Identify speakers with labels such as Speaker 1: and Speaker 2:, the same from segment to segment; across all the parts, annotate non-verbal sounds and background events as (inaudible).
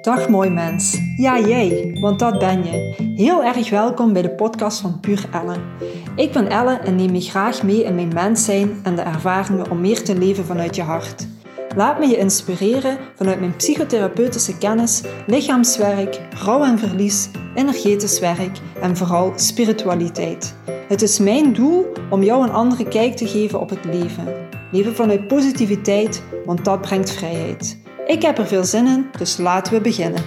Speaker 1: Dag mooi mens. Ja, jij, want dat ben je. Heel erg welkom bij de podcast van Puur Ellen. Ik ben Ellen en neem je graag mee in mijn mens zijn en de ervaringen om meer te leven vanuit je hart. Laat me je inspireren vanuit mijn psychotherapeutische kennis, lichaamswerk, rouw en verlies, energetisch werk en vooral spiritualiteit. Het is mijn doel om jou een andere kijk te geven op het leven. Leven vanuit positiviteit, want dat brengt vrijheid. Ik heb er veel zin in, dus laten we beginnen.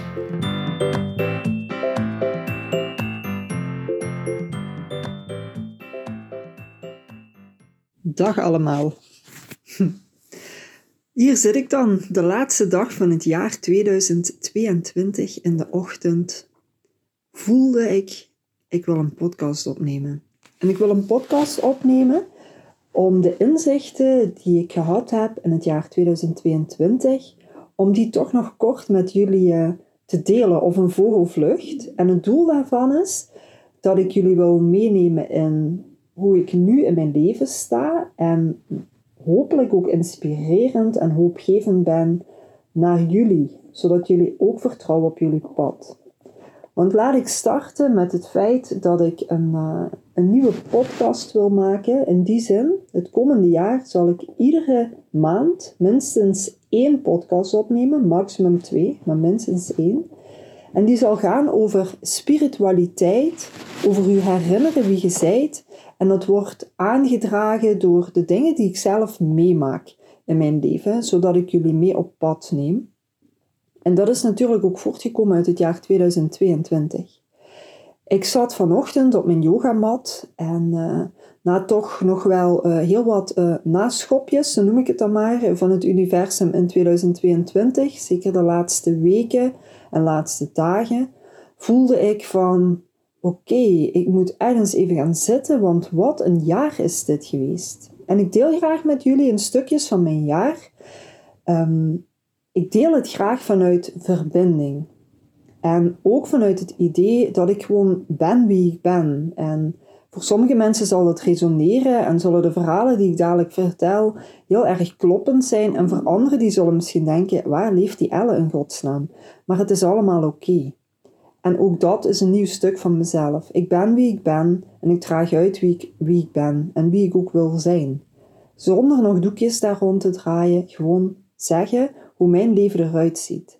Speaker 1: Dag allemaal. (laughs) Hier zit ik dan, de laatste dag van het jaar 2022 in de ochtend. Voelde ik, ik wil een podcast opnemen. En ik wil een podcast opnemen om de inzichten die ik gehad heb in het jaar 2022 om die toch nog kort met jullie eh, te delen of een vogelvlucht. En het doel daarvan is dat ik jullie wil meenemen in hoe ik nu in mijn leven sta en hopelijk ook inspirerend en hoopgevend ben naar jullie, zodat jullie ook vertrouwen op jullie pad. Want laat ik starten met het feit dat ik een, uh, een nieuwe podcast wil maken. In die zin, het komende jaar zal ik iedere maand minstens één podcast opnemen, maximum twee, maar minstens één. En die zal gaan over spiritualiteit, over u herinneren wie je zijt. En dat wordt aangedragen door de dingen die ik zelf meemaak in mijn leven, zodat ik jullie mee op pad neem. En dat is natuurlijk ook voortgekomen uit het jaar 2022. Ik zat vanochtend op mijn yogamat en uh, na toch nog wel uh, heel wat uh, naschopjes, zo noem ik het dan maar, van het universum in 2022, zeker de laatste weken en laatste dagen, voelde ik van oké, ik moet ergens even gaan zitten, want wat een jaar is dit geweest. En ik deel graag met jullie een stukjes van mijn jaar. Um, ik deel het graag vanuit verbinding. En ook vanuit het idee dat ik gewoon ben wie ik ben. En voor sommige mensen zal het resoneren en zullen de verhalen die ik dadelijk vertel heel erg kloppend zijn. En voor anderen die zullen misschien denken, waar leeft die Elle in godsnaam? Maar het is allemaal oké. En ook dat is een nieuw stuk van mezelf. Ik ben wie ik ben en ik draag uit wie ik, wie ik ben en wie ik ook wil zijn. Zonder nog doekjes daar rond te draaien, gewoon zeggen hoe mijn leven eruit ziet.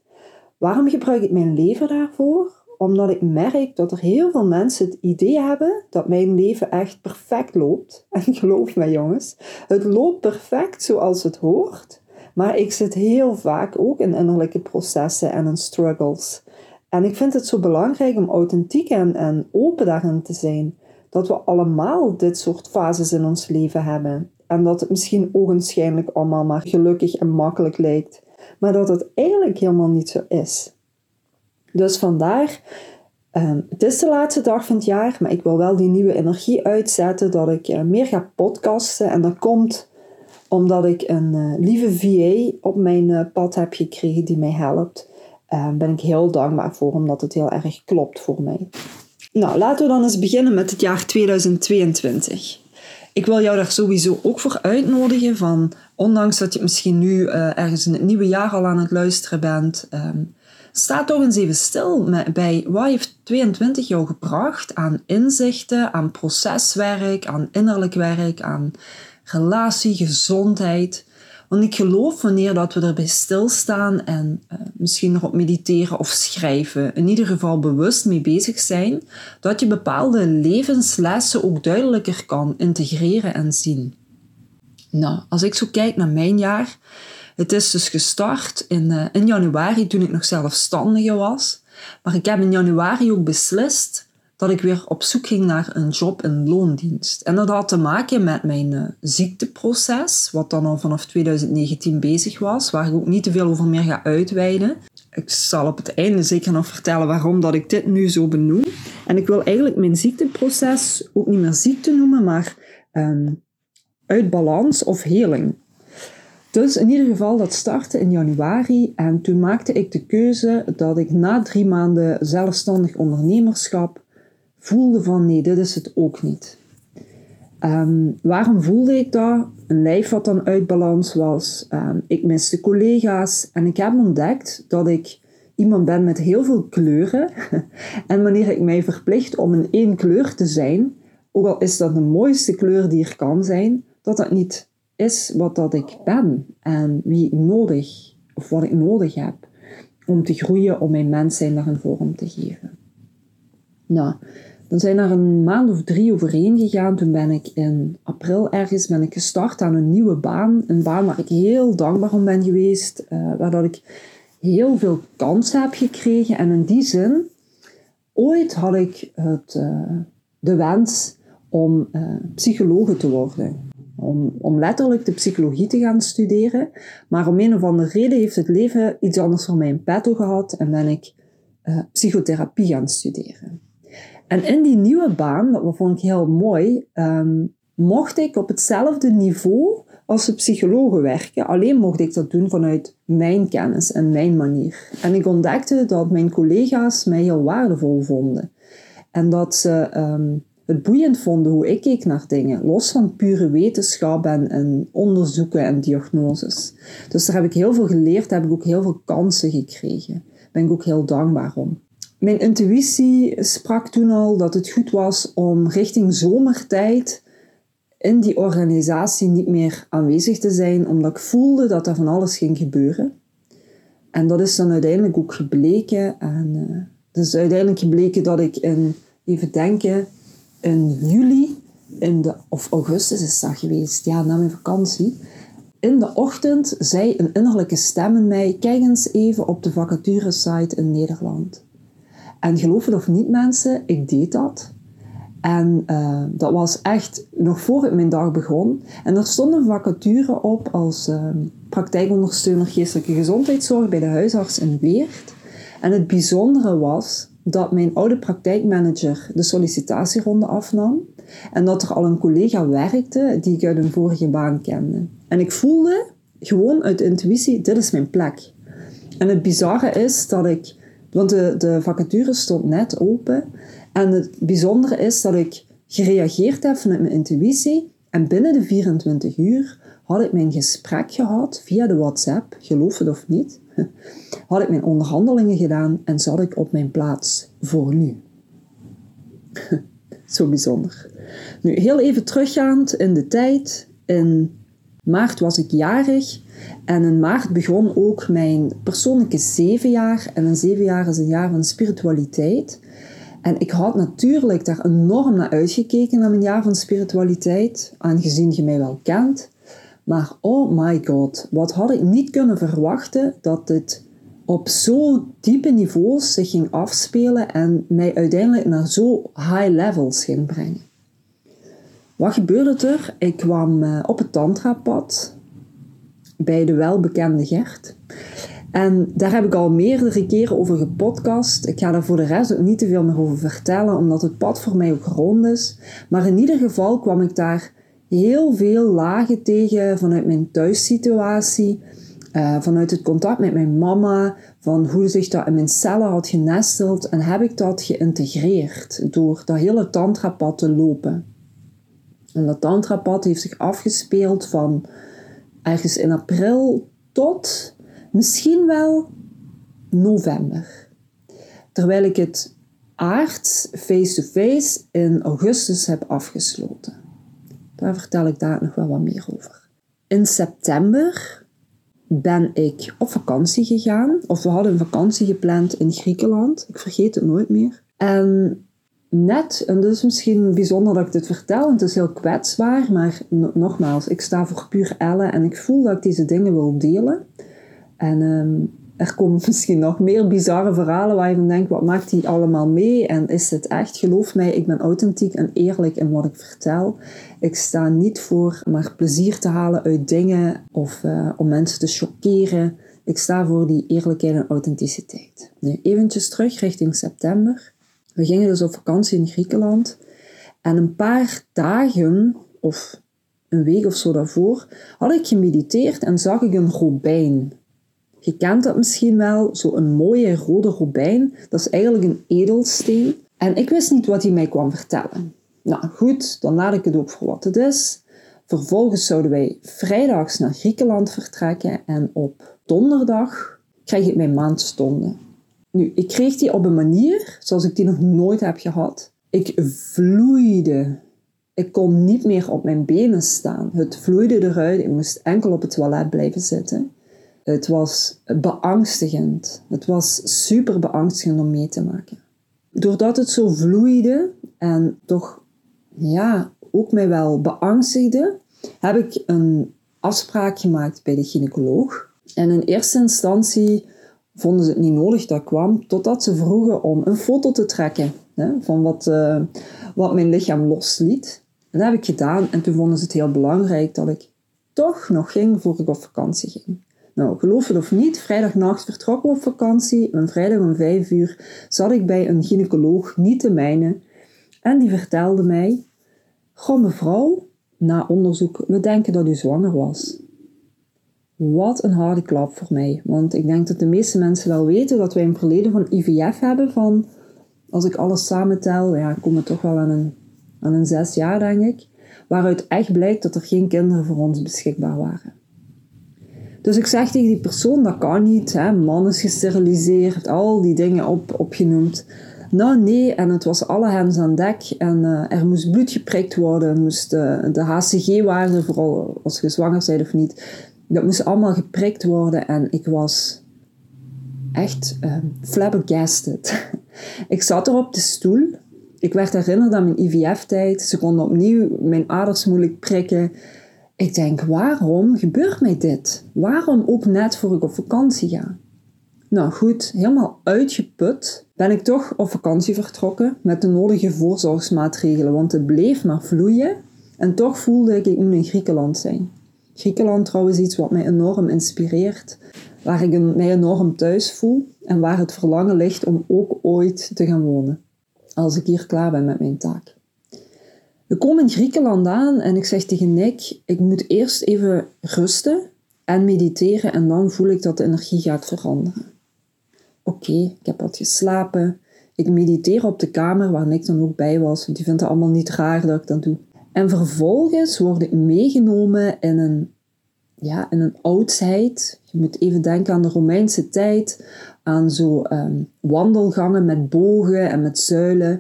Speaker 1: Waarom gebruik ik mijn leven daarvoor? Omdat ik merk dat er heel veel mensen het idee hebben dat mijn leven echt perfect loopt. (laughs) En geloof me jongens, het loopt perfect zoals het hoort. Maar ik zit heel vaak ook in innerlijke processen en in struggles. En ik vind het zo belangrijk om authentiek en, en open daarin te zijn. Dat we allemaal dit soort fases in ons leven hebben. En dat het misschien ogenschijnlijk allemaal maar gelukkig en makkelijk lijkt maar dat het eigenlijk helemaal niet zo is. Dus vandaar, um, het is de laatste dag van het jaar, maar ik wil wel die nieuwe energie uitzetten, dat ik uh, meer ga podcasten. En dat komt omdat ik een uh, lieve VA op mijn uh, pad heb gekregen die mij helpt. Daar ben ik heel dankbaar voor, omdat het heel erg klopt voor mij. Nou, laten we dan eens beginnen met het jaar 2022. Ik wil jou daar sowieso ook voor uitnodigen van, ondanks dat je misschien nu uh, ergens in het nieuwe jaar al aan het luisteren bent, um, sta toch eens even stil bij wat heeft 22 jou gebracht aan inzichten, aan proceswerk, aan innerlijk werk, aan relatie, gezondheid. Want ik geloof wanneer dat we erbij stilstaan en uh, misschien erop mediteren of schrijven, in ieder geval bewust mee bezig zijn, dat je bepaalde levenslessen ook duidelijker kan integreren en zien. Nou, als ik zo kijk naar mijn jaar, het is dus gestart in, uh, in januari toen ik nog zelfstandige was. Maar ik heb in januari ook beslist dat ik weer op zoek ging naar een job in loondienst. En dat had te maken met mijn uh, ziekteproces, wat dan al vanaf 2019 bezig was, waar ik ook niet te veel over meer ga uitweiden. Ik zal op het einde zeker nog vertellen waarom dat ik dit nu zo benoem. En ik wil eigenlijk mijn ziekteproces ook niet meer ziekte noemen, maar um, uit balans of heling. Dus in ieder geval, dat startte in januari en toen maakte ik de keuze dat ik na drie maanden zelfstandig ondernemerschap voelde van nee, dit is het ook niet. Ehm, waarom voelde ik dat? Een lijf wat dan uit balans was. Ehm, ik miste collega's. En ik heb ontdekt dat ik iemand ben met heel veel kleuren. (laughs) en wanneer ik mij verplicht om in één kleur te zijn, ook al is dat de mooiste kleur die er kan zijn, dat dat niet is wat dat ik ben en wie ik nodig of wat ik nodig heb om te groeien, om mijn mens zijn daar een vorm te geven. Nou, dan zijn er een maand of drie overheen gegaan. Toen ben ik in april ergens ben ik gestart aan een nieuwe baan. Een baan waar ik heel dankbaar om ben geweest. Uh, waar dat ik heel veel kansen heb gekregen. En in die zin, ooit had ik het, uh, de wens om uh, psychologe te worden. Om, letterlijk de psychologie te gaan studeren. Maar om een of andere reden heeft het leven iets anders voor mij in petto gehad. En ben ik psychotherapie gaan studeren. En in die nieuwe baan, dat vond ik heel mooi, um, mocht ik op hetzelfde niveau als de psychologen werken. Alleen mocht ik dat doen vanuit mijn kennis en mijn manier. En ik ontdekte dat mijn collega's mij heel waardevol vonden. En dat ze um, het boeiend vonden hoe ik keek naar dingen, los van pure wetenschap en, en, onderzoeken en diagnoses. Dus daar heb ik heel veel geleerd, heb ik ook heel veel kansen gekregen. Daar ben ik ook heel dankbaar om. Mijn intuïtie sprak toen al dat het goed was om richting zomertijd in die organisatie niet meer aanwezig te zijn, omdat ik voelde dat er van alles ging gebeuren. En dat is dan uiteindelijk ook gebleken. En het is uiteindelijk gebleken dat ik in, even denken, in juli, de, of augustus is dat geweest, ja, na mijn vakantie. In de ochtend zei een innerlijke stem in mij: Kijk eens even op de vacaturesite in Nederland. En geloof het of niet mensen, ik deed dat. En uh, dat was echt nog voor ik mijn dag begon. En er stond een vacature op als uh, praktijkondersteuner geestelijke gezondheidszorg bij de huisarts in Weert. En het bijzondere was dat mijn oude praktijkmanager de sollicitatieronde afnam. En dat er al een collega werkte die ik uit een vorige baan kende. En ik voelde gewoon uit intuïtie, dit is mijn plek. En het bizarre is dat ik want de, de vacature stond net open. En het bijzondere is dat ik gereageerd heb vanuit mijn intuïtie. En binnen de 24 uur had ik mijn gesprek gehad via de WhatsApp, geloof het of niet. (laughs) Had ik mijn onderhandelingen gedaan en zat ik op mijn plaats voor nu. (laughs) Zo bijzonder. Nu, heel even teruggaand in de tijd. In maart was ik jarig en in maart begon ook mijn persoonlijke zeven jaar. En een zeven jaar is een jaar van spiritualiteit. En ik had natuurlijk daar enorm naar uitgekeken, naar mijn jaar van spiritualiteit, aangezien je mij wel kent. Maar oh my god, wat had ik niet kunnen verwachten dat dit op zo diepe niveaus zich ging afspelen en mij uiteindelijk naar zo high levels ging brengen. Wat gebeurde er? Ik kwam eh, op het tantrapad bij de welbekende Gert. En daar heb ik al meerdere keren over gepodcast. Ik ga daar voor de rest ook niet te veel meer over vertellen, omdat het pad voor mij ook rond is. Maar in ieder geval kwam ik daar heel veel lagen tegen vanuit mijn thuissituatie. Uh, vanuit het contact met mijn mama, van hoe zich dat in mijn cellen had genesteld. En heb ik dat geïntegreerd door dat hele tantrapad te lopen. En dat tantrapad heeft zich afgespeeld van ergens in april tot misschien wel november. Terwijl ik het aards face-to-face in augustus heb afgesloten. Daar vertel ik daar nog wel wat meer over. In september ben ik op vakantie gegaan. Of we hadden een vakantie gepland in Griekenland. Ik vergeet het nooit meer. En net, en is misschien bijzonder dat ik dit vertel, het is heel kwetsbaar, maar nogmaals, ik sta voor puur ellen en ik voel dat ik deze dingen wil delen. En um, er komen (laughs) misschien nog meer bizarre verhalen waar je van denkt, wat maakt die allemaal mee? En is het echt? Geloof mij, ik ben authentiek en eerlijk in wat ik vertel. Ik sta niet voor maar plezier te halen uit dingen of uh, om mensen te choqueren. Ik sta voor die eerlijkheid en authenticiteit. Nu, eventjes terug richting september. We gingen dus op vakantie in Griekenland. En een paar dagen, of een week of zo daarvoor, had ik gemediteerd en zag ik een robijn. Je kent dat misschien wel, zo'n mooie rode robijn. Dat is eigenlijk een edelsteen. En ik wist niet wat hij mij kwam vertellen. Nou goed, dan laat ik het ook voor wat het is. Vervolgens zouden wij vrijdags naar Griekenland vertrekken en op donderdag krijg ik mijn maandstonden. Nu, ik kreeg die op een manier zoals ik die nog nooit heb gehad. Ik vloeide. Ik kon niet meer op mijn benen staan. Het vloeide eruit. Ik moest enkel op het toilet blijven zitten. Het was beangstigend. Het was super beangstigend om mee te maken. Doordat het zo vloeide en toch ja, ook mij wel beangstigde, heb ik een afspraak gemaakt bij de gynaecoloog. En in eerste instantie vonden ze het niet nodig dat kwam, totdat ze vroegen om een foto te trekken hè, van wat, uh, wat mijn lichaam losliet. En dat heb ik gedaan en toen vonden ze het heel belangrijk dat ik toch nog ging voor ik op vakantie ging. Nou, geloof het of niet, vrijdagnacht vertrokken we op vakantie en vrijdag om vijf uur zat ik bij een gynaecoloog, niet de mijne, en die vertelde mij, goh mevrouw, na onderzoek, we denken dat u zwanger was. Wat een harde klap voor mij. Want ik denk dat de meeste mensen wel weten dat wij een verleden van IVF hebben. Van, als ik alles samentel, ja, kom toch wel aan een, aan een zes jaar, denk ik. Waaruit echt blijkt dat er geen kinderen voor ons beschikbaar waren. Dus ik zeg tegen die persoon, dat kan niet. Hè? Man is gesteriliseerd, al die dingen op, opgenoemd. Nou nee, en het was alle hens aan dek. En uh, er moest bloed geprikt worden. Moest, uh, de HCG-waarde, vooral als je zwanger bent of niet, dat moest allemaal geprikt worden. En ik was echt uh, flabbergasted. (laughs) ik zat er op de stoel. Ik werd herinnerd aan mijn IVF-tijd. Ze konden opnieuw mijn aders moeilijk prikken. Ik denk, waarom gebeurt mij dit? Waarom ook net voor ik op vakantie ga? Nou goed, helemaal uitgeput ben ik toch op vakantie vertrokken met de nodige voorzorgsmaatregelen, want het bleef maar vloeien en toch voelde ik ik moet in Griekenland zijn. Griekenland trouwens iets wat mij enorm inspireert, waar ik mij enorm thuis voel en waar het verlangen ligt om ook ooit te gaan wonen, als ik hier klaar ben met mijn taak. We komen in Griekenland aan en ik zeg tegen Nick, ik moet eerst even rusten en mediteren en dan voel ik dat de energie gaat veranderen. Oké, ik heb wat geslapen. Ik mediteer op de kamer waar Nick dan ook bij was, want die vindt het allemaal niet raar dat ik dat doe. En vervolgens word ik meegenomen in een, ja, in een oudheid. Je moet even denken aan de Romeinse tijd, aan zo um, wandelgangen met bogen en met zuilen.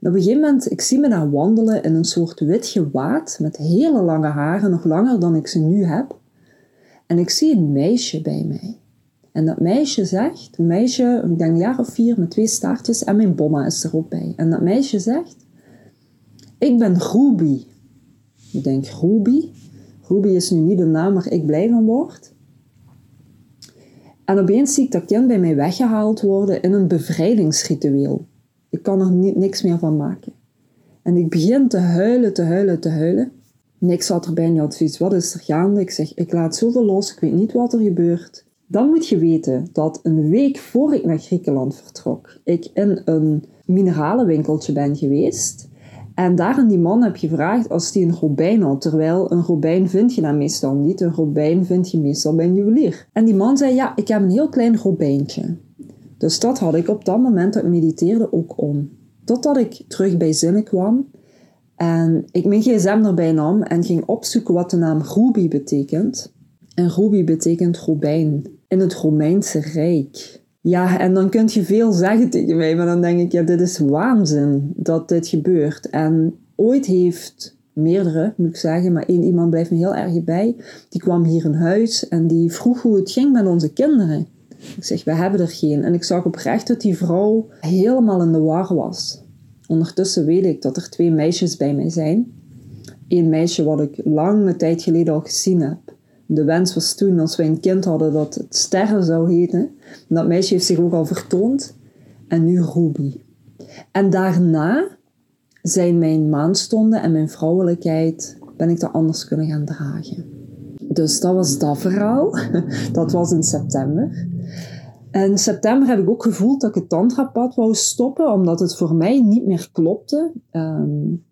Speaker 1: En op een gegeven moment, ik zie me daar wandelen in een soort wit gewaad met hele lange haren, nog langer dan ik ze nu heb. En ik zie een meisje bij mij. En dat meisje zegt, een meisje, ik denk een jaar of vier, met twee staartjes en mijn bomma is er ook bij. En dat meisje zegt, ik ben Ruby. Ik denk, Ruby? Ruby is nu niet de naam waar ik blij van word. En opeens zie ik dat kind bij mij weggehaald worden in een bevrijdingsritueel. Ik kan er niks meer van maken. En ik begin te huilen, te huilen, te huilen. Niks had erbij niet advies. Wat is er gaande? Ik zeg, ik laat zoveel los. Ik weet niet wat er gebeurt. Dan moet je weten dat een week voor ik naar Griekenland vertrok, ik in een mineralenwinkeltje ben geweest. En daar aan die man heb gevraagd als die een robijn had. Terwijl een robijn vind je dan meestal niet. Een robijn vind je meestal bij een juwelier. En die man zei, ja, ik heb een heel klein robijntje. Dus dat had ik op dat moment dat ik mediteerde ook om. Totdat ik terug bij zinnen kwam. En ik mijn gsm erbij nam en ging opzoeken wat de naam Ruby betekent. En Ruby betekent robijn in het Romeinse Rijk. Ja, en dan kun je veel zeggen tegen mij, maar dan denk ik, ja, dit is waanzin dat dit gebeurt. En ooit heeft meerdere, moet ik zeggen, maar één iemand blijft me heel erg bij. Die kwam hier in huis en die vroeg hoe het ging met onze kinderen. Ik zeg, we hebben er geen. En ik zag oprecht dat die vrouw helemaal in de war was. Ondertussen weet ik dat er twee meisjes bij mij zijn. Eén meisje wat ik lange tijd geleden al gezien heb de wens was toen, als wij een kind hadden, dat het Sterren zou heten. dat meisje heeft zich ook al vertoond. En nu Ruby. En daarna zijn mijn maanstonden en mijn vrouwelijkheid, ben ik dat anders kunnen gaan dragen. Dus dat was dat verhaal. (laughs) Dat was in september. En in september heb ik ook gevoeld dat ik het tantrapad wou stoppen, omdat het voor mij niet meer klopte. Um,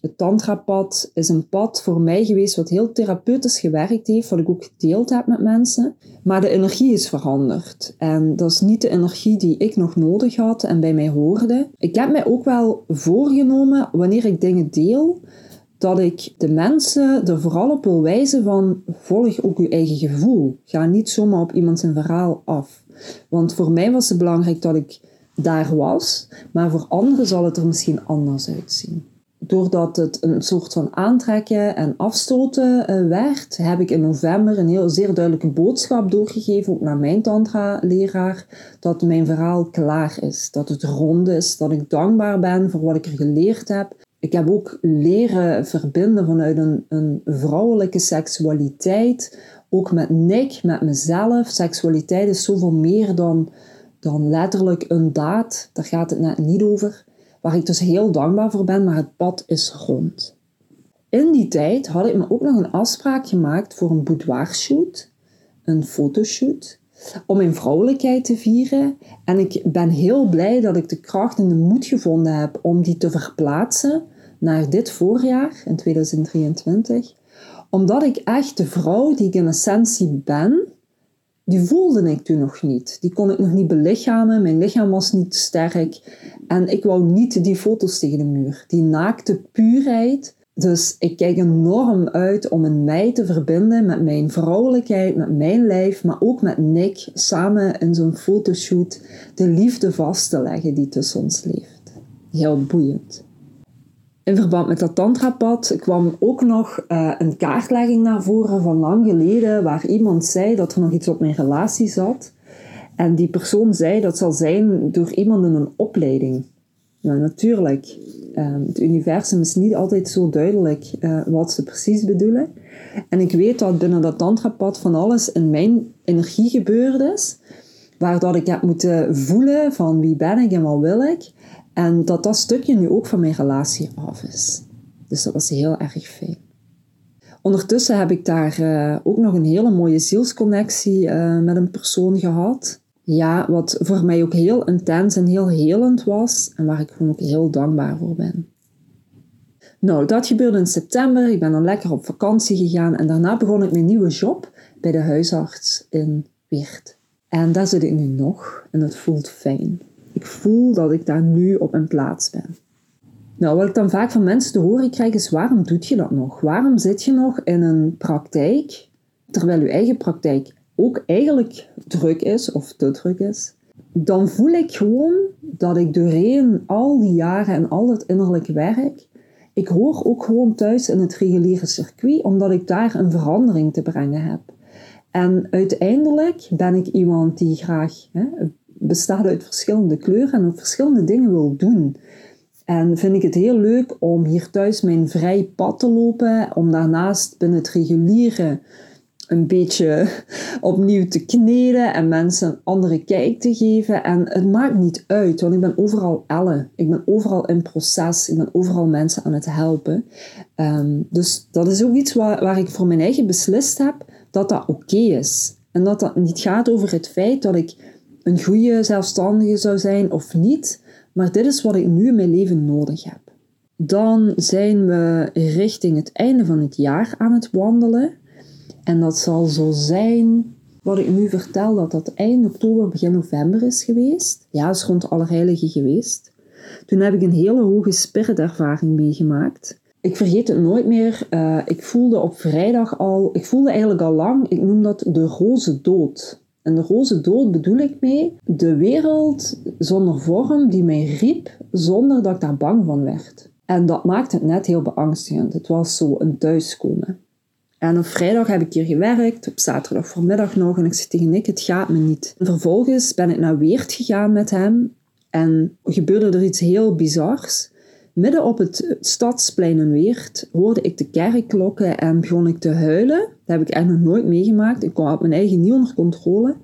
Speaker 1: Het tantrapad is een pad voor mij geweest wat heel therapeutisch gewerkt heeft, wat ik ook gedeeld heb met mensen. Maar de energie is veranderd. En dat is niet de energie die ik nog nodig had en bij mij hoorde. Ik heb mij ook wel voorgenomen, wanneer ik dingen deel, dat ik de mensen er vooral op wil wijzen van volg ook je eigen gevoel. Ga niet zomaar op iemand zijn verhaal af. Want voor mij was het belangrijk dat ik daar was, maar voor anderen zal het er misschien anders uitzien. Doordat het een soort van aantrekken en afstoten eh, werd, heb ik in november een heel zeer duidelijke boodschap doorgegeven, ook naar mijn tantra-leraar, dat mijn verhaal klaar is, dat het rond is, dat ik dankbaar ben voor wat ik er geleerd heb. Ik heb ook leren verbinden vanuit een, een vrouwelijke seksualiteit, ook met Nick, met mezelf. Seksualiteit is zoveel meer dan dan letterlijk een daad, daar gaat het net niet over, waar ik dus heel dankbaar voor ben, maar het pad is rond. In die tijd had ik me ook nog een afspraak gemaakt voor een boudoirshoot, een fotoshoot, om mijn vrouwelijkheid te vieren. En ik ben heel blij dat ik de kracht en de moed gevonden heb om die te verplaatsen naar dit voorjaar, in 2023. Omdat ik echt de vrouw die ik in essentie ben, die voelde ik toen nog niet. Die kon ik nog niet belichamen. Mijn lichaam was niet sterk. En ik wou niet die foto's tegen de muur. Die naakte puurheid. Dus ik kijk enorm uit om in mij te verbinden met mijn vrouwelijkheid, met mijn lijf, maar ook met Nick samen in zo'n fotoshoot de liefde vast te leggen die tussen ons leeft. Heel boeiend. In verband met dat tantrapad kwam ook nog uh, een kaartlegging naar voren van lang geleden, waar iemand zei dat er nog iets op mijn relatie zat. En die persoon zei dat zal zijn door iemand in een opleiding. Nou, natuurlijk, uh, het universum is niet altijd zo duidelijk uh, wat ze precies bedoelen. En ik weet dat binnen dat tantrapad van alles in mijn energie gebeurd is, waardoor ik heb moeten voelen van wie ben ik en wat wil ik. En dat dat stukje nu ook van mijn relatie af is. Dus dat was heel erg fijn. Ondertussen heb ik daar uh, ook nog een hele mooie zielsconnectie uh, met een persoon gehad. Ja, wat voor mij ook heel intens en heel helend was. En waar ik gewoon ook heel dankbaar voor ben. Nou, dat gebeurde in september. Ik ben dan lekker op vakantie gegaan. En daarna begon ik mijn nieuwe job bij de huisarts in Weert. En daar zit ik nu nog. En dat voelt fijn. Ik voel dat ik daar nu op mijn plaats ben. Nou, wat ik dan vaak van mensen te horen krijg is: waarom doet je dat nog? Waarom zit je nog in een praktijk terwijl je eigen praktijk ook eigenlijk druk is of te druk is? Dan voel ik gewoon dat ik doorheen al die jaren en al het innerlijk werk, ik hoor ook gewoon thuis in het reguliere circuit, omdat ik daar een verandering te brengen heb. En uiteindelijk ben ik iemand die graag hè, bestaat uit verschillende kleuren en ook verschillende dingen wil doen. En vind ik het heel leuk om hier thuis mijn vrij pad te lopen, om daarnaast binnen het reguliere een beetje (laughs) opnieuw te kneden en mensen een andere kijk te geven. En het maakt niet uit, want ik ben overal Elle. Ik ben overal in proces. Ik ben overal mensen aan het helpen. Um, dus dat is ook iets waar, waar ik voor mijn eigen beslist heb dat dat oké is. En dat dat niet gaat over het feit dat ik een goede zelfstandige zou zijn of niet, maar dit is wat ik nu in mijn leven nodig heb. Dan zijn we richting het einde van het jaar aan het wandelen. En dat zal zo zijn, wat ik nu vertel, dat dat eind oktober, begin november is geweest. Ja, is rond Allerheiligen geweest. Toen heb ik een hele hoge spiritervaring meegemaakt. Ik vergeet het nooit meer. Uh, ik voelde op vrijdag al, ik voelde eigenlijk al lang, ik noem dat de roze dood. En de roze dood bedoel ik mee de wereld zonder vorm die mij riep zonder dat ik daar bang van werd. En dat maakte het net heel beangstigend. Het was zo een thuiskomen. En op vrijdag heb ik hier gewerkt, op zaterdag voormiddag nog, en ik zei tegen Nick, het gaat me niet. En vervolgens ben ik naar Weert gegaan met hem en gebeurde er iets heel bizars. Midden op het stadsplein in Weert hoorde ik de kerkklokken en begon ik te huilen. Dat heb ik eigenlijk nog nooit meegemaakt. Ik had mijn eigen niet onder controle.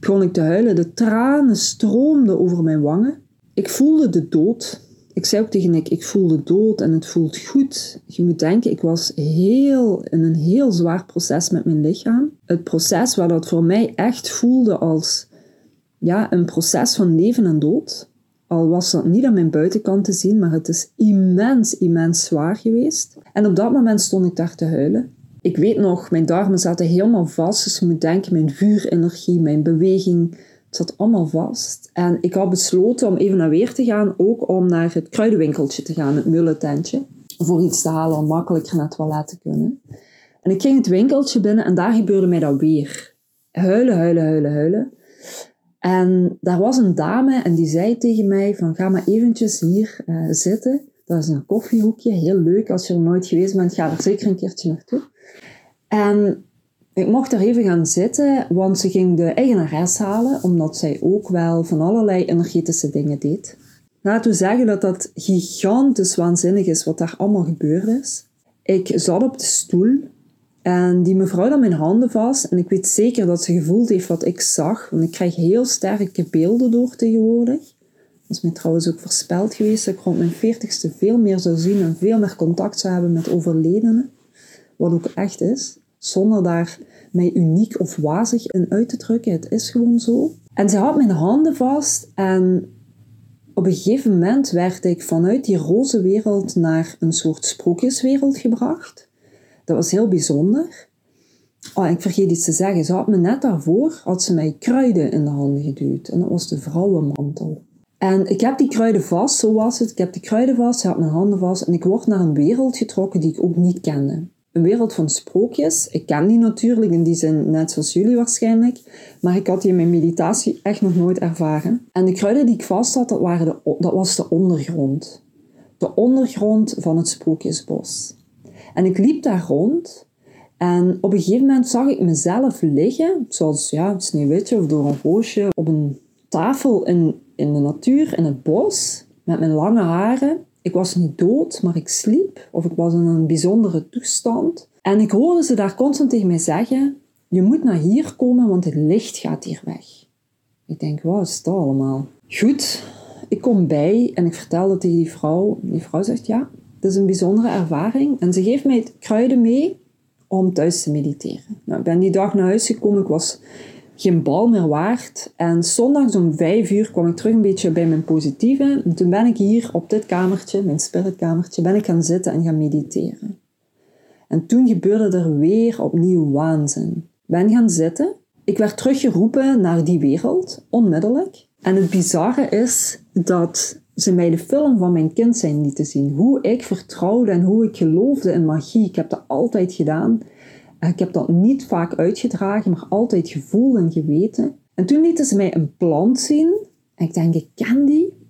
Speaker 1: Begon ik te huilen. De tranen stroomden over mijn wangen. Ik voelde de dood. Ik zei ook tegen Nick, ik voel de dood en het voelt goed. Je moet denken, ik was heel, in een heel zwaar proces met mijn lichaam. Het proces waar dat voor mij echt voelde als ja, een proces van leven en dood Al was dat niet aan mijn buitenkant te zien, maar het is immens, immens zwaar geweest. En op dat moment stond ik daar te huilen. Ik weet nog, mijn darmen zaten helemaal vast. Dus je moet denken, mijn vuurenergie, mijn beweging, het zat allemaal vast. En ik had besloten om even naar weer te gaan, ook om naar het kruidenwinkeltje te gaan, het mullententje. Voor iets te halen om makkelijker naar het toilet te kunnen. En ik ging het winkeltje binnen en daar gebeurde mij dat weer. Huilen, huilen, huilen, huilen. En daar was een dame en die zei tegen mij van ga maar eventjes hier uh, zitten. Dat is een koffiehoekje, heel leuk. Als je er nooit geweest bent, ga er zeker een keertje naartoe. En ik mocht er even gaan zitten, want ze ging de eigenares halen, omdat zij ook wel van allerlei energetische dingen deed. Laten we zeggen dat dat gigantisch waanzinnig is wat daar allemaal gebeurd is. Ik zat op de stoel en die mevrouw nam mijn handen vast en ik weet zeker dat ze gevoeld heeft wat ik zag, want ik krijg heel sterke beelden door tegenwoordig. Dat is mij trouwens ook voorspeld geweest dat ik rond mijn veertigste veel meer zou zien en veel meer contact zou hebben met overledenen. Wat ook echt is, zonder daar mij uniek of wazig in uit te drukken. Het is gewoon zo. En ze had mijn handen vast en op een gegeven moment werd ik vanuit die roze wereld naar een soort sprookjeswereld gebracht. Dat was heel bijzonder. Oh, ik vergeet iets te zeggen. Ze had me net daarvoor, had ze mij kruiden in de handen geduwd. En dat was de vrouwenmantel. En ik heb die kruiden vast, zo was het. Ik heb die kruiden vast, ze had mijn handen vast. En ik word naar een wereld getrokken die ik ook niet kende. Een wereld van sprookjes. Ik ken die natuurlijk in die zin net zoals jullie waarschijnlijk. Maar ik had die in mijn meditatie echt nog nooit ervaren. En de kruiden die ik vast had, waren de, dat was de ondergrond. De ondergrond van het sprookjesbos. En ik liep daar rond en op een gegeven moment zag ik mezelf liggen, zoals ja, Sneeuwwitje of door een roosje, op een tafel in, in de natuur, in het bos, met mijn lange haren. Ik was niet dood, maar ik sliep, of ik was in een bijzondere toestand. En ik hoorde ze daar constant tegen mij zeggen: Je moet naar hier komen, want het licht gaat hier weg. Ik denk, wat is dat allemaal? Goed, ik kom bij en ik vertel dat tegen die vrouw. Die vrouw zegt: Ja, het is een bijzondere ervaring. En ze geeft mij kruiden mee om thuis te mediteren. Nou, ik ben die dag naar huis gekomen. Ik was geen bal meer waard. En zondags om vijf uur kwam ik terug een beetje bij mijn positieve. En toen ben ik hier op dit kamertje, mijn spiritkamertje, ben ik gaan zitten en gaan mediteren. En toen gebeurde er weer opnieuw waanzin. Ben gaan zitten. Ik werd teruggeroepen naar die wereld, onmiddellijk. En het bizarre is dat ze mij de film van mijn kind zijn lieten zien. Hoe ik vertrouwde en hoe ik geloofde in magie. Ik heb dat altijd gedaan. Ik heb dat niet vaak uitgedragen, maar altijd gevoeld en geweten. En toen lieten ze mij een plant zien. En ik denk, ik ken die.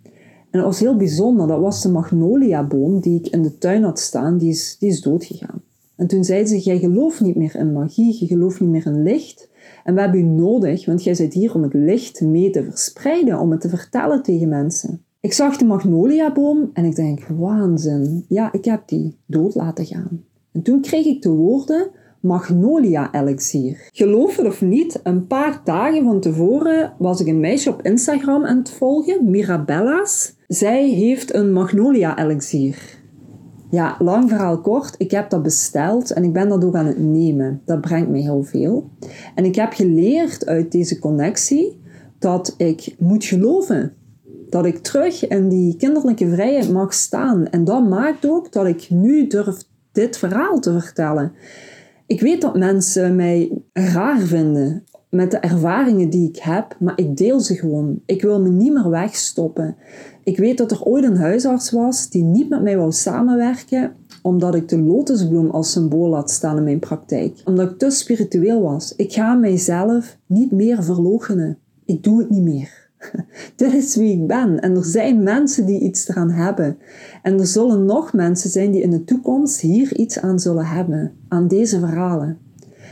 Speaker 1: En dat was heel bijzonder. Dat was de magnoliaboom die ik in de tuin had staan. Die is, die is doodgegaan. En toen zeiden ze, jij gelooft niet meer in magie. Je gelooft niet meer in licht. En we hebben u nodig, want jij zit hier om het licht mee te verspreiden. Om het te vertellen tegen mensen. Ik zag de magnoliaboom en ik denk, waanzin. Ja, ik heb die dood laten gaan. En toen kreeg ik de woorden magnolia-elixier. Geloof het of niet, een paar dagen van tevoren was ik een meisje op Instagram aan het volgen, Mirabella's. Zij heeft een magnolia-elixier. Ja, lang verhaal kort, ik heb dat besteld en ik ben dat ook aan het nemen. Dat brengt me heel veel. En ik heb geleerd uit deze connectie dat ik moet geloven dat ik terug in die kinderlijke vrijheid mag staan. En dat maakt ook dat ik nu durf dit verhaal te vertellen. Ik weet dat mensen mij raar vinden met de ervaringen die ik heb, maar ik deel ze gewoon. Ik wil me niet meer wegstoppen. Ik weet dat er ooit een huisarts was die niet met mij wou samenwerken, omdat ik de lotusbloem als symbool had staan in mijn praktijk. Omdat ik te spiritueel was. Ik ga mijzelf niet meer verloochenen. Ik doe het niet meer. (laughs) Dit is wie ik ben. En er zijn mensen die iets eraan hebben. En er zullen nog mensen zijn die in de toekomst hier iets aan zullen hebben. Aan deze verhalen.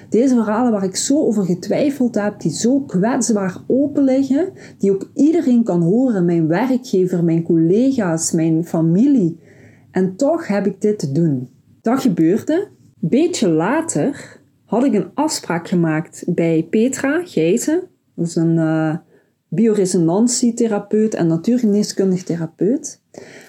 Speaker 1: Deze verhalen waar ik zo over getwijfeld heb, die zo kwetsbaar open liggen, die ook iedereen kan horen, mijn werkgever, mijn collega's, mijn familie. En toch heb ik dit te doen. Dat gebeurde. Beetje later had ik een afspraak gemaakt bij Petra Gijzen. Dat is een, uh, bioresonantietherapeut en natuurgeneeskundig therapeut.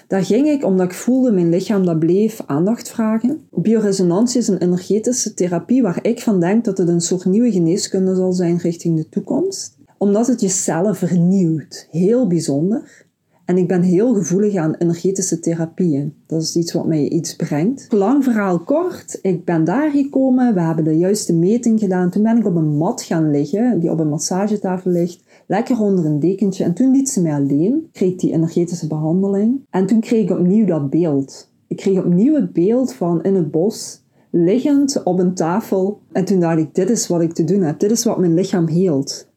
Speaker 1: Daar ging ik omdat ik voelde mijn lichaam dat bleef aandacht vragen. Bioresonantie is een energetische therapie waar ik van denk dat het een soort nieuwe geneeskunde zal zijn richting de toekomst. Omdat het je cellen vernieuwt. Heel bijzonder. En ik ben heel gevoelig aan energetische therapieën. Dat is iets wat mij iets brengt. Lang verhaal kort, ik ben daar gekomen. We hebben de juiste meting gedaan. Toen ben ik op een mat gaan liggen, die op een massagetafel ligt. Lekker onder een dekentje. En toen liet ze mij alleen. Kreeg die energetische behandeling. En toen kreeg ik opnieuw dat beeld. Ik kreeg opnieuw het beeld van in het bos, liggend op een tafel. En toen dacht ik, dit is wat ik te doen heb. Dit is wat mijn lichaam heelt.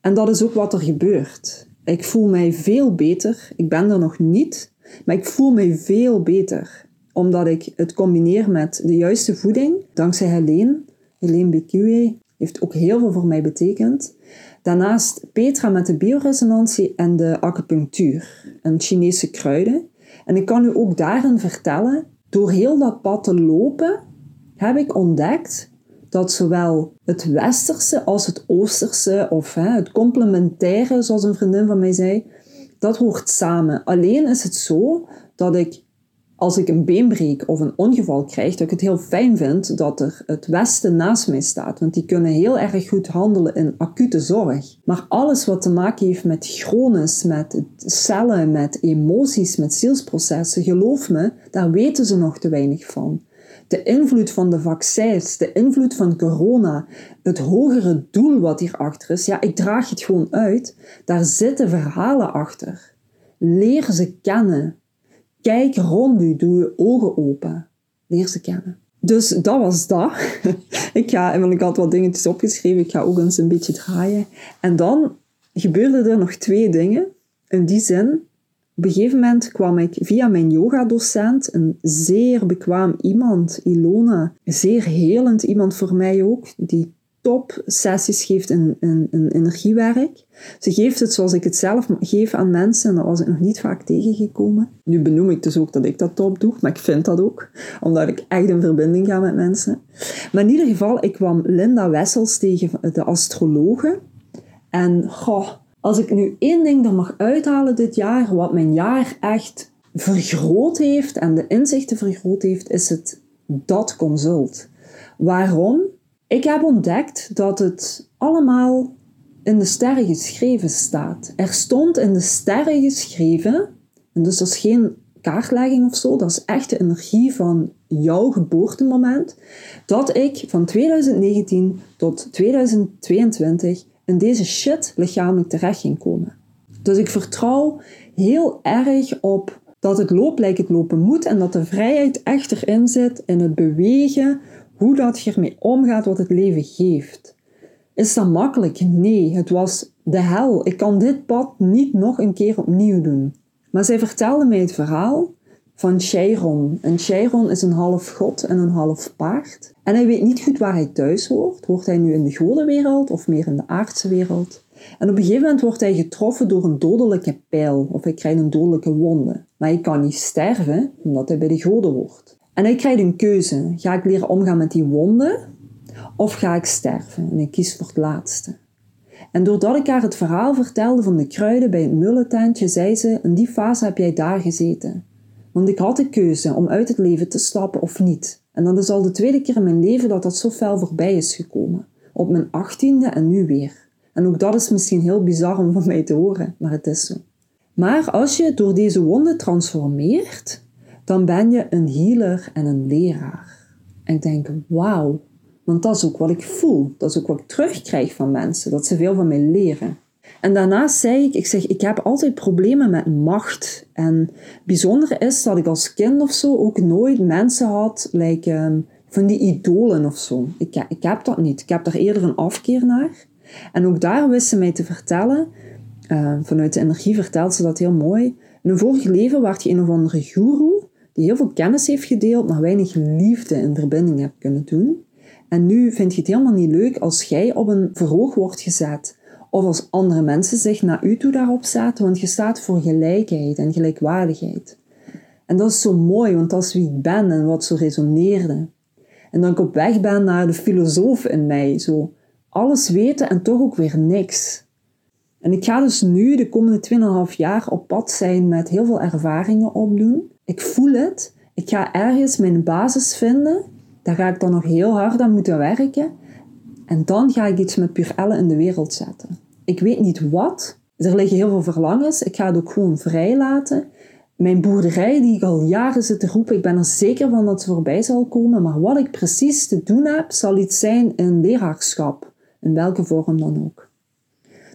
Speaker 1: En dat is ook wat er gebeurt. Ik voel mij veel beter. Ik ben er nog niet, maar ik voel mij veel beter. Omdat ik het combineer met de juiste voeding. Dankzij Helene. Helene Bekiwe heeft ook heel veel voor mij betekend. Daarnaast Petra met de bioresonantie en de acupunctuur. En Chinese kruiden. En ik kan u ook daarin vertellen, door heel dat pad te lopen, heb ik ontdekt dat zowel het westerse als het oosterse, of hè, het complementaire, zoals een vriendin van mij zei, dat hoort samen. Alleen is het zo dat ik, als ik een been breek of een ongeval krijg, dat ik het heel fijn vind dat er het Westen naast mij staat. Want die kunnen heel erg goed handelen in acute zorg. Maar alles wat te maken heeft met chronisch, met cellen, met emoties, met zielsprocessen, geloof me, daar weten ze nog te weinig van de invloed van de vaccins, de invloed van corona, het hogere doel wat hierachter is, ja, ik draag het gewoon uit. Daar zitten verhalen achter. Leer ze kennen. Kijk rond u, doe je ogen open. Leer ze kennen. Dus dat was dat. (laughs) ik ga, want ik had wat dingetjes opgeschreven, ik ga ook eens een beetje draaien. En dan gebeurden er nog twee dingen. In die zin, op een gegeven moment kwam ik via mijn yogadocent, een zeer bekwaam iemand, Ilona, zeer helend iemand voor mij ook, die top sessies geeft in, energiewerk. Ze geeft het zoals ik het zelf geef aan mensen en dat was ik nog niet vaak tegengekomen. Nu benoem ik dus ook dat ik dat top doe, maar ik vind dat ook, omdat ik echt in verbinding ga met mensen. Maar in ieder geval, ik kwam Linda Wessels tegen, de astrologe. En goh, als ik nu één ding er mag uithalen dit jaar, wat mijn jaar echt vergroot heeft en de inzichten vergroot heeft, is het dat consult. Waarom? Ik heb ontdekt dat het allemaal in de sterren geschreven staat. Er stond in de sterren geschreven, en dus dat is geen kaartlegging of zo, dat is echt de energie van jouw geboortemoment, dat ik van 2019 tot 2022 in deze shit lichamelijk terecht ging komen. Dus ik vertrouw heel erg op dat het loopt lijkt het lopen moet en dat de vrijheid echt erin zit in het bewegen, hoe dat je ermee omgaat, wat het leven geeft. Is dat makkelijk? Nee, het was de hel. Ik kan dit pad niet nog een keer opnieuw doen. Maar zij vertelde mij het verhaal van Chiron. En Chiron is een half god en een half paard. En hij weet niet goed waar hij thuis hoort. Hoort hij nu in de godenwereld of meer in de aardse wereld? En op een gegeven moment wordt hij getroffen door een dodelijke pijl of hij krijgt een dodelijke wonde. Maar hij kan niet sterven omdat hij bij de goden hoort. En hij krijgt een keuze. Ga ik leren omgaan met die wonde of ga ik sterven? En hij kiest voor het laatste. En doordat ik haar het verhaal vertelde van de kruiden bij het mullententje, zei ze: In die fase heb jij daar gezeten. Want ik had de keuze om uit het leven te stappen of niet. En dat is al de tweede keer in mijn leven dat dat zo fel voorbij is gekomen. Op mijn achttiende en nu weer. En ook dat is misschien heel bizar om van mij te horen, maar het is zo. Maar als je door deze wonden transformeert, dan ben je een healer en een leraar. En ik denk, wauw, want dat is ook wat ik voel. Dat is ook wat ik terugkrijg van mensen, dat ze veel van mij leren. En daarnaast zei ik, ik zeg, ik heb altijd problemen met macht. En bijzonder is dat ik als kind of zo ook nooit mensen had, um, van die idolen of zo. Ik, ik heb dat niet. Ik heb daar eerder een afkeer naar. En ook daar wist ze mij te vertellen, uh, vanuit de energie vertelt ze dat heel mooi. In een vorig leven werd je een of andere guru, die heel veel kennis heeft gedeeld, maar weinig liefde in verbinding hebt kunnen doen. En nu vind je het helemaal niet leuk als jij op een verhoog wordt gezet of als andere mensen zich naar u toe daarop zetten, want je staat voor gelijkheid en gelijkwaardigheid. En dat is zo mooi, want dat is wie ik ben en wat zo resoneerde. En dan ik op weg ben naar de filosoof in mij, zo alles weten en toch ook weer niks. En ik ga dus nu de komende 2,5 jaar op pad zijn met heel veel ervaringen opdoen. Ik voel het. Ik ga ergens mijn basis vinden. Daar ga ik dan nog heel hard aan moeten werken. En dan ga ik iets met Puur Elle in de wereld zetten. Ik weet niet wat, er liggen heel veel verlangens. Ik ga het ook gewoon vrij laten. Mijn boerderij, die ik al jaren zit te roepen, ik ben er zeker van dat ze voorbij zal komen. Maar wat ik precies te doen heb, zal iets zijn in leraarschap. In welke vorm dan ook.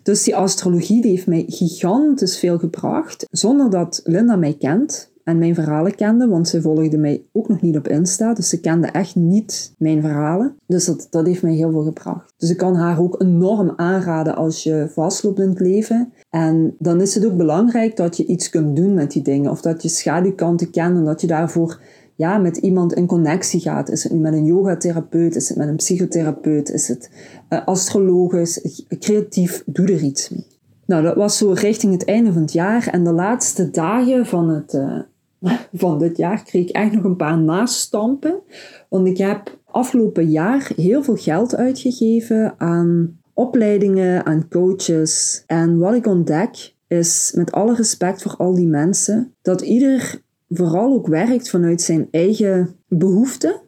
Speaker 1: Dus die astrologie die heeft mij gigantisch veel gebracht. Zonder dat Linda mij kent en mijn verhalen kende, want ze volgde mij ook nog niet op Insta, dus ze kende echt niet mijn verhalen. Dus dat, dat heeft mij heel veel gebracht. Dus ik kan haar ook enorm aanraden als je vastloopt in het leven. En dan is het ook belangrijk dat je iets kunt doen met die dingen, of dat je schaduwkanten kent en dat je daarvoor ja, met iemand in connectie gaat. Is het nu met een yogatherapeut, is het met een psychotherapeut, is het uh, astrologisch, creatief, doe er iets mee. Nou, dat was zo richting het einde van het jaar en de laatste dagen van het, uh, (laughs) van dit jaar kreeg ik echt nog een paar nastampen. Want ik heb afgelopen jaar heel veel geld uitgegeven aan opleidingen, aan coaches. En wat ik ontdek is, met alle respect voor al die mensen, dat ieder vooral ook werkt vanuit zijn eigen behoeften.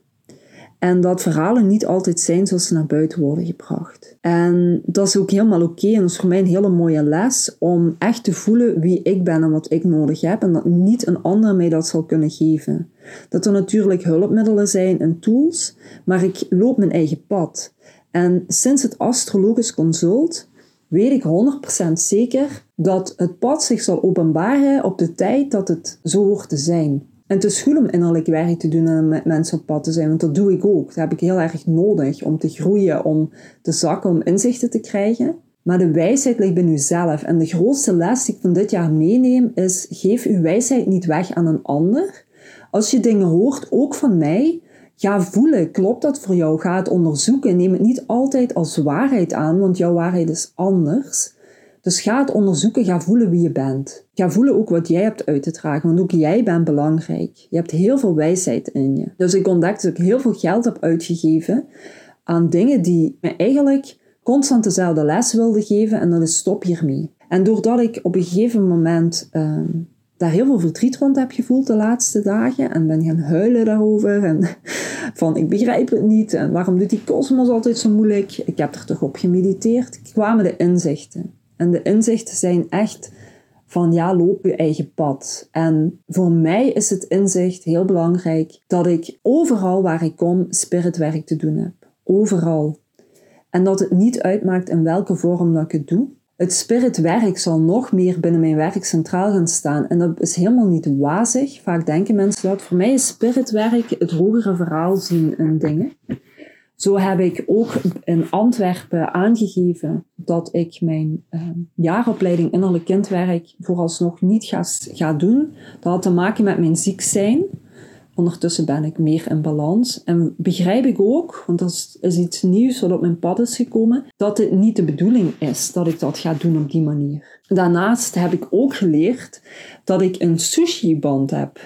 Speaker 1: En dat verhalen niet altijd zijn zoals ze naar buiten worden gebracht. En dat is ook helemaal oké. En dat is voor mij een hele mooie les om echt te voelen wie ik ben en wat ik nodig heb. En dat niet een ander mij dat zal kunnen geven. Dat er natuurlijk hulpmiddelen zijn en tools, maar ik loop mijn eigen pad. En sinds het astrologisch consult weet ik 100% zeker dat het pad zich zal openbaren op de tijd dat het zo hoort te zijn. En het is goed om innerlijk werk te doen en met mensen op pad te zijn, want dat doe ik ook. Dat heb ik heel erg nodig om te groeien, om te zakken, om inzichten te krijgen. Maar de wijsheid ligt bij zelf. En de grootste les die ik van dit jaar meeneem is: geef uw wijsheid niet weg aan een ander. Als je dingen hoort, ook van mij, ga voelen. Klopt dat voor jou? Ga het onderzoeken. Neem het niet altijd als waarheid aan, want jouw waarheid is anders. Dus ga het onderzoeken, ga voelen wie je bent. Ga voelen ook wat jij hebt uit te dragen, want ook jij bent belangrijk. Je hebt heel veel wijsheid in je. Dus ik ontdekte dat ik heel veel geld heb uitgegeven aan dingen die me eigenlijk constant dezelfde les wilden geven en dat is stop hiermee. En doordat ik op een gegeven moment ehm, daar heel veel verdriet rond heb gevoeld de laatste dagen en ben gaan huilen daarover en (laughs) van ik begrijp het niet en waarom doet die kosmos altijd zo moeilijk. Ik heb er toch op gemediteerd, kwamen de inzichten. En de inzichten zijn echt van ja, loop je eigen pad. En voor mij is het inzicht heel belangrijk dat ik overal waar ik kom spiritwerk te doen heb. Overal. En dat het niet uitmaakt in welke vorm dat ik het doe. Het spiritwerk zal nog meer binnen mijn werk centraal gaan staan. En dat is helemaal niet wazig. Vaak denken mensen dat. Voor mij is spiritwerk het hogere verhaal zien in dingen. Zo heb ik ook in Antwerpen aangegeven dat ik mijn uh, jaaropleiding innerlijk kindwerk vooralsnog niet ga, ga doen. Dat had te maken met mijn ziek zijn. Ondertussen ben ik meer in balans. En begrijp ik ook, want dat is, is iets nieuws wat op mijn pad is gekomen, dat het niet de bedoeling is dat ik dat ga doen op die manier. Daarnaast heb ik ook geleerd dat ik een sushi-band heb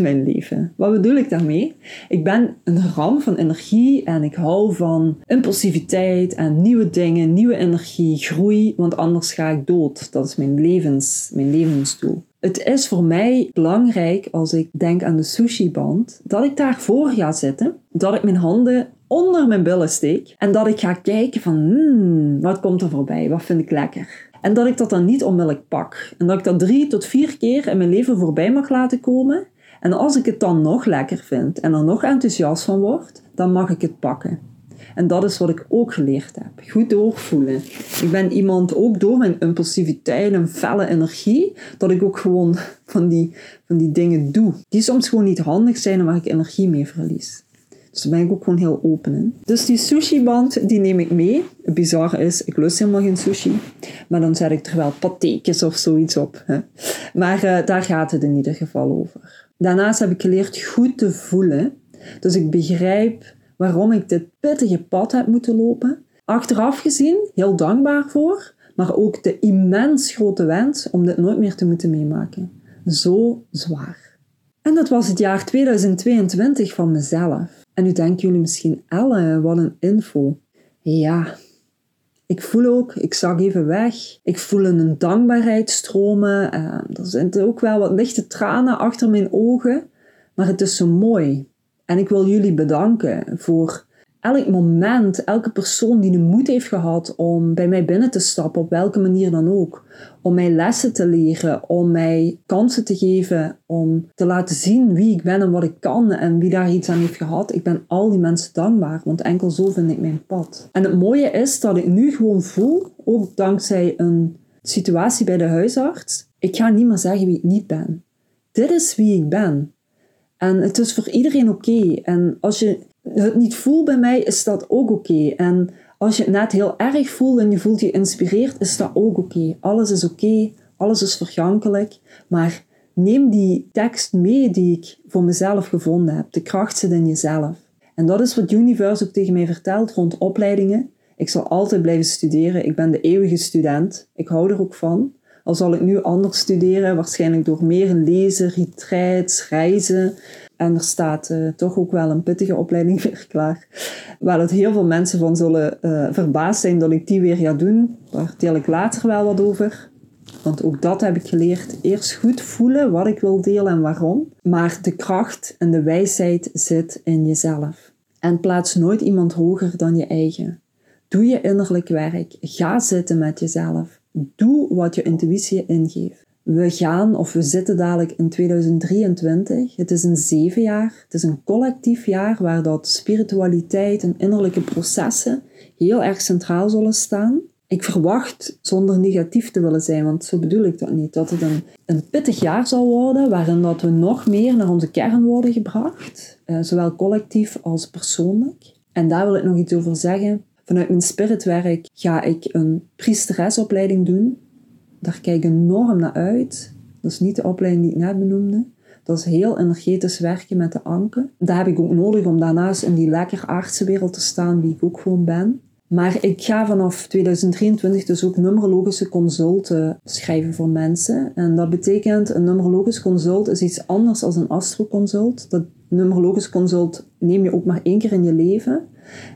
Speaker 1: mijn leven. Wat bedoel ik daarmee? Ik ben een ram van energie en ik hou van impulsiviteit en nieuwe dingen, nieuwe energie, groei, want anders ga ik dood. Dat is mijn, levens, mijn levensdoel. Het is voor mij belangrijk als ik denk aan de sushi-band, dat ik daarvoor ga zitten, dat ik mijn handen onder mijn billen steek en dat ik ga kijken van, hmm, wat komt er voorbij? Wat vind ik lekker? En dat ik dat dan niet onmiddellijk pak. En dat ik dat drie tot vier keer in mijn leven voorbij mag laten komen. En als ik het dan nog lekker vind en er nog enthousiast van word, dan mag ik het pakken. En dat is wat ik ook geleerd heb. Goed doorvoelen. Ik ben iemand ook door mijn impulsiviteit en felle energie, dat ik ook gewoon (laughs) van die, van die dingen doe. Die soms gewoon niet handig zijn en waar ik energie mee verlies. Dus daar ben ik ook gewoon heel open in. Dus die sushi-band, die neem ik mee. Het bizarre is, ik lust helemaal geen sushi. Maar dan zet ik er wel patekjes of zoiets op. Hè. Maar uh, daar gaat het in ieder geval over. Daarnaast heb ik geleerd goed te voelen. Dus ik begrijp waarom ik dit pittige pad heb moeten lopen. Achteraf gezien, heel dankbaar voor, maar ook de immens grote wens om dit nooit meer te moeten meemaken. Zo zwaar. En dat was het jaar 2022 van mezelf. En nu denken jullie misschien, Elle, wat een info. Ja, ik voel ook, ik zag even weg. Ik voel een dankbaarheid stromen. Uh, er zitten ook wel wat lichte tranen achter mijn ogen. Maar het is zo mooi. En ik wil jullie bedanken voor elk moment, elke persoon die de moed heeft gehad om bij mij binnen te stappen, op welke manier dan ook, om mij lessen te leren, om mij kansen te geven, om te laten zien wie ik ben en wat ik kan en wie daar iets aan heeft gehad. Ik ben al die mensen dankbaar, want enkel zo vind ik mijn pad. En het mooie is dat ik nu gewoon voel, ook dankzij een situatie bij de huisarts, ik ga niet meer zeggen wie ik niet ben. Dit is wie ik ben. En het is voor iedereen oké. En als je het niet voelt bij mij, is dat ook oké. En als je het net heel erg voelt en je voelt je geïnspireerd, is dat ook oké. Alles is oké, alles is vergankelijk. Maar neem die tekst mee die ik voor mezelf gevonden heb. De kracht zit in jezelf. En dat is wat Universe ook tegen mij vertelt rond opleidingen. Ik zal altijd blijven studeren. Ik ben de eeuwige student. Ik hou er ook van. Al zal ik nu anders studeren, waarschijnlijk door meer lezen, retreats, reizen. En er staat uh, toch ook wel een pittige opleiding (laughs) weer klaar. Waar het heel veel mensen van zullen uh, verbaasd zijn dat ik die weer ga doen. Daar deel ik later wel wat over. Want ook dat heb ik geleerd. Eerst goed voelen wat ik wil delen en waarom. Maar de kracht en de wijsheid zit in jezelf. En plaats nooit iemand hoger dan je eigen. Doe je innerlijk werk. Ga zitten met jezelf. Doe wat je intuïtie ingeeft. We gaan of we zitten dadelijk in 2023. Het is een zeven jaar. Het is een collectief jaar waar dat spiritualiteit en innerlijke processen heel erg centraal zullen staan. Ik verwacht, zonder negatief te willen zijn, want zo bedoel ik dat niet, dat het een, een pittig jaar zal worden waarin dat we nog meer naar onze kern worden gebracht, eh, zowel collectief als persoonlijk. En daar wil ik nog iets over zeggen. Vanuit mijn spiritwerk ga ik een priesteresopleiding doen. Daar kijk ik enorm naar uit. Dat is niet de opleiding die ik net benoemde. Dat is heel energetisch werken met de anken. Dat heb ik ook nodig om daarnaast in die lekker aardse wereld te staan, wie ik ook gewoon ben. Maar ik ga vanaf 2023 dus ook numerologische consulten schrijven voor mensen. En dat betekent, een numerologisch consult is iets anders dan een astroconsult. Dat numerologisch consult neem je ook maar één keer in je leven.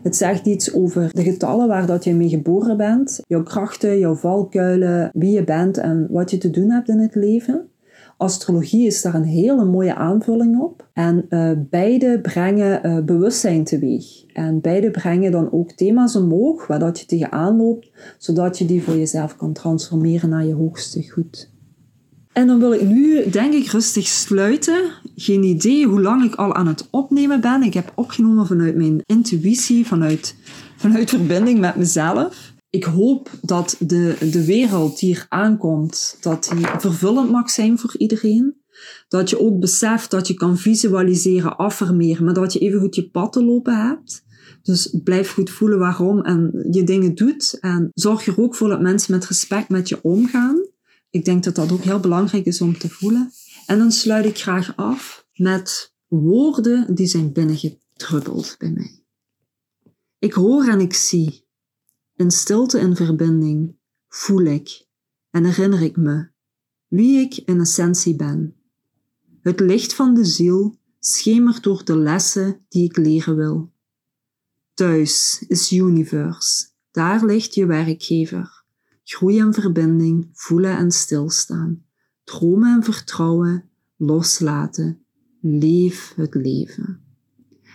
Speaker 1: Het zegt iets over de getallen waar dat je mee geboren bent, jouw krachten, jouw valkuilen, wie je bent en wat je te doen hebt in het leven. Astrologie is daar een hele mooie aanvulling op. En uh, beide brengen uh, bewustzijn teweeg. En beide brengen dan ook thema's omhoog waar dat je tegenaan loopt, zodat je die voor jezelf kan transformeren naar je hoogste goed. En dan wil ik nu, denk ik, rustig sluiten. Geen idee hoe lang ik al aan het opnemen ben. Ik heb opgenomen vanuit mijn intuïtie, vanuit, vanuit verbinding met mezelf. Ik hoop dat de, de wereld die hier aankomt, dat die vervullend mag zijn voor iedereen. Dat je ook beseft dat je kan visualiseren, affirmeren, maar dat je even goed je pad te lopen hebt. Dus blijf goed voelen waarom en je dingen doet. En zorg er ook voor dat mensen met respect met je omgaan. Ik denk dat dat ook heel belangrijk is om te voelen. En dan sluit ik graag af met woorden die zijn binnengedruppeld bij mij. Ik hoor en ik zie. In stilte en verbinding voel ik en herinner ik me wie ik in essentie ben. Het licht van de ziel schemert door de lessen die ik leren wil. Thuis is universe, daar ligt je werkgever. Groei en verbinding, voelen en stilstaan, dromen en vertrouwen, loslaten, leef het leven.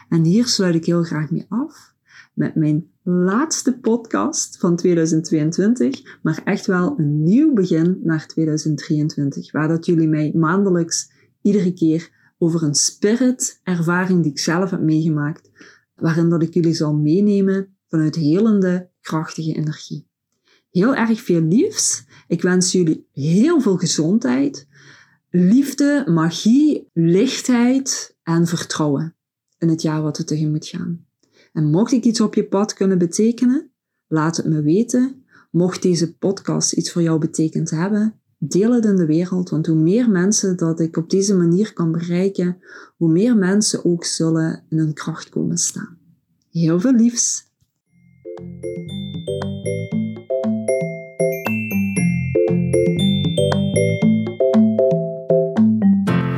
Speaker 1: En hier sluit ik heel graag mee af met mijn laatste podcast van 2022, maar echt wel een nieuw begin naar 2023, waar dat jullie mij maandelijks iedere keer over een spirit ervaring die ik zelf heb meegemaakt, waarin ik jullie zal meenemen vanuit helende, krachtige energie heel erg veel liefs. Ik wens jullie heel veel gezondheid, liefde, magie, lichtheid en vertrouwen in het jaar wat er tegemoet moet gaan. En mocht ik iets op je pad kunnen betekenen, laat het me weten. Mocht deze podcast iets voor jou betekend hebben, deel het in de wereld, want hoe meer mensen dat ik op deze manier kan bereiken, hoe meer mensen ook zullen in hun kracht komen staan. Heel veel liefs!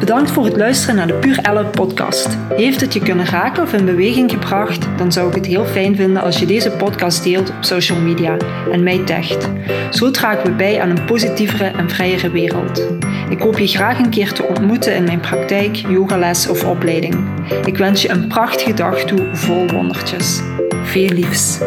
Speaker 1: Bedankt voor het luisteren naar de Puur Elle podcast. Heeft het je kunnen raken of in beweging gebracht? Dan zou ik het heel fijn vinden als je deze podcast deelt op social media en mij tagt. Zo dragen we bij aan een positievere en vrijere wereld. Ik hoop je graag een keer te ontmoeten in mijn praktijk, yogales of opleiding. Ik wens je een prachtige dag toe vol wondertjes. Veel liefs.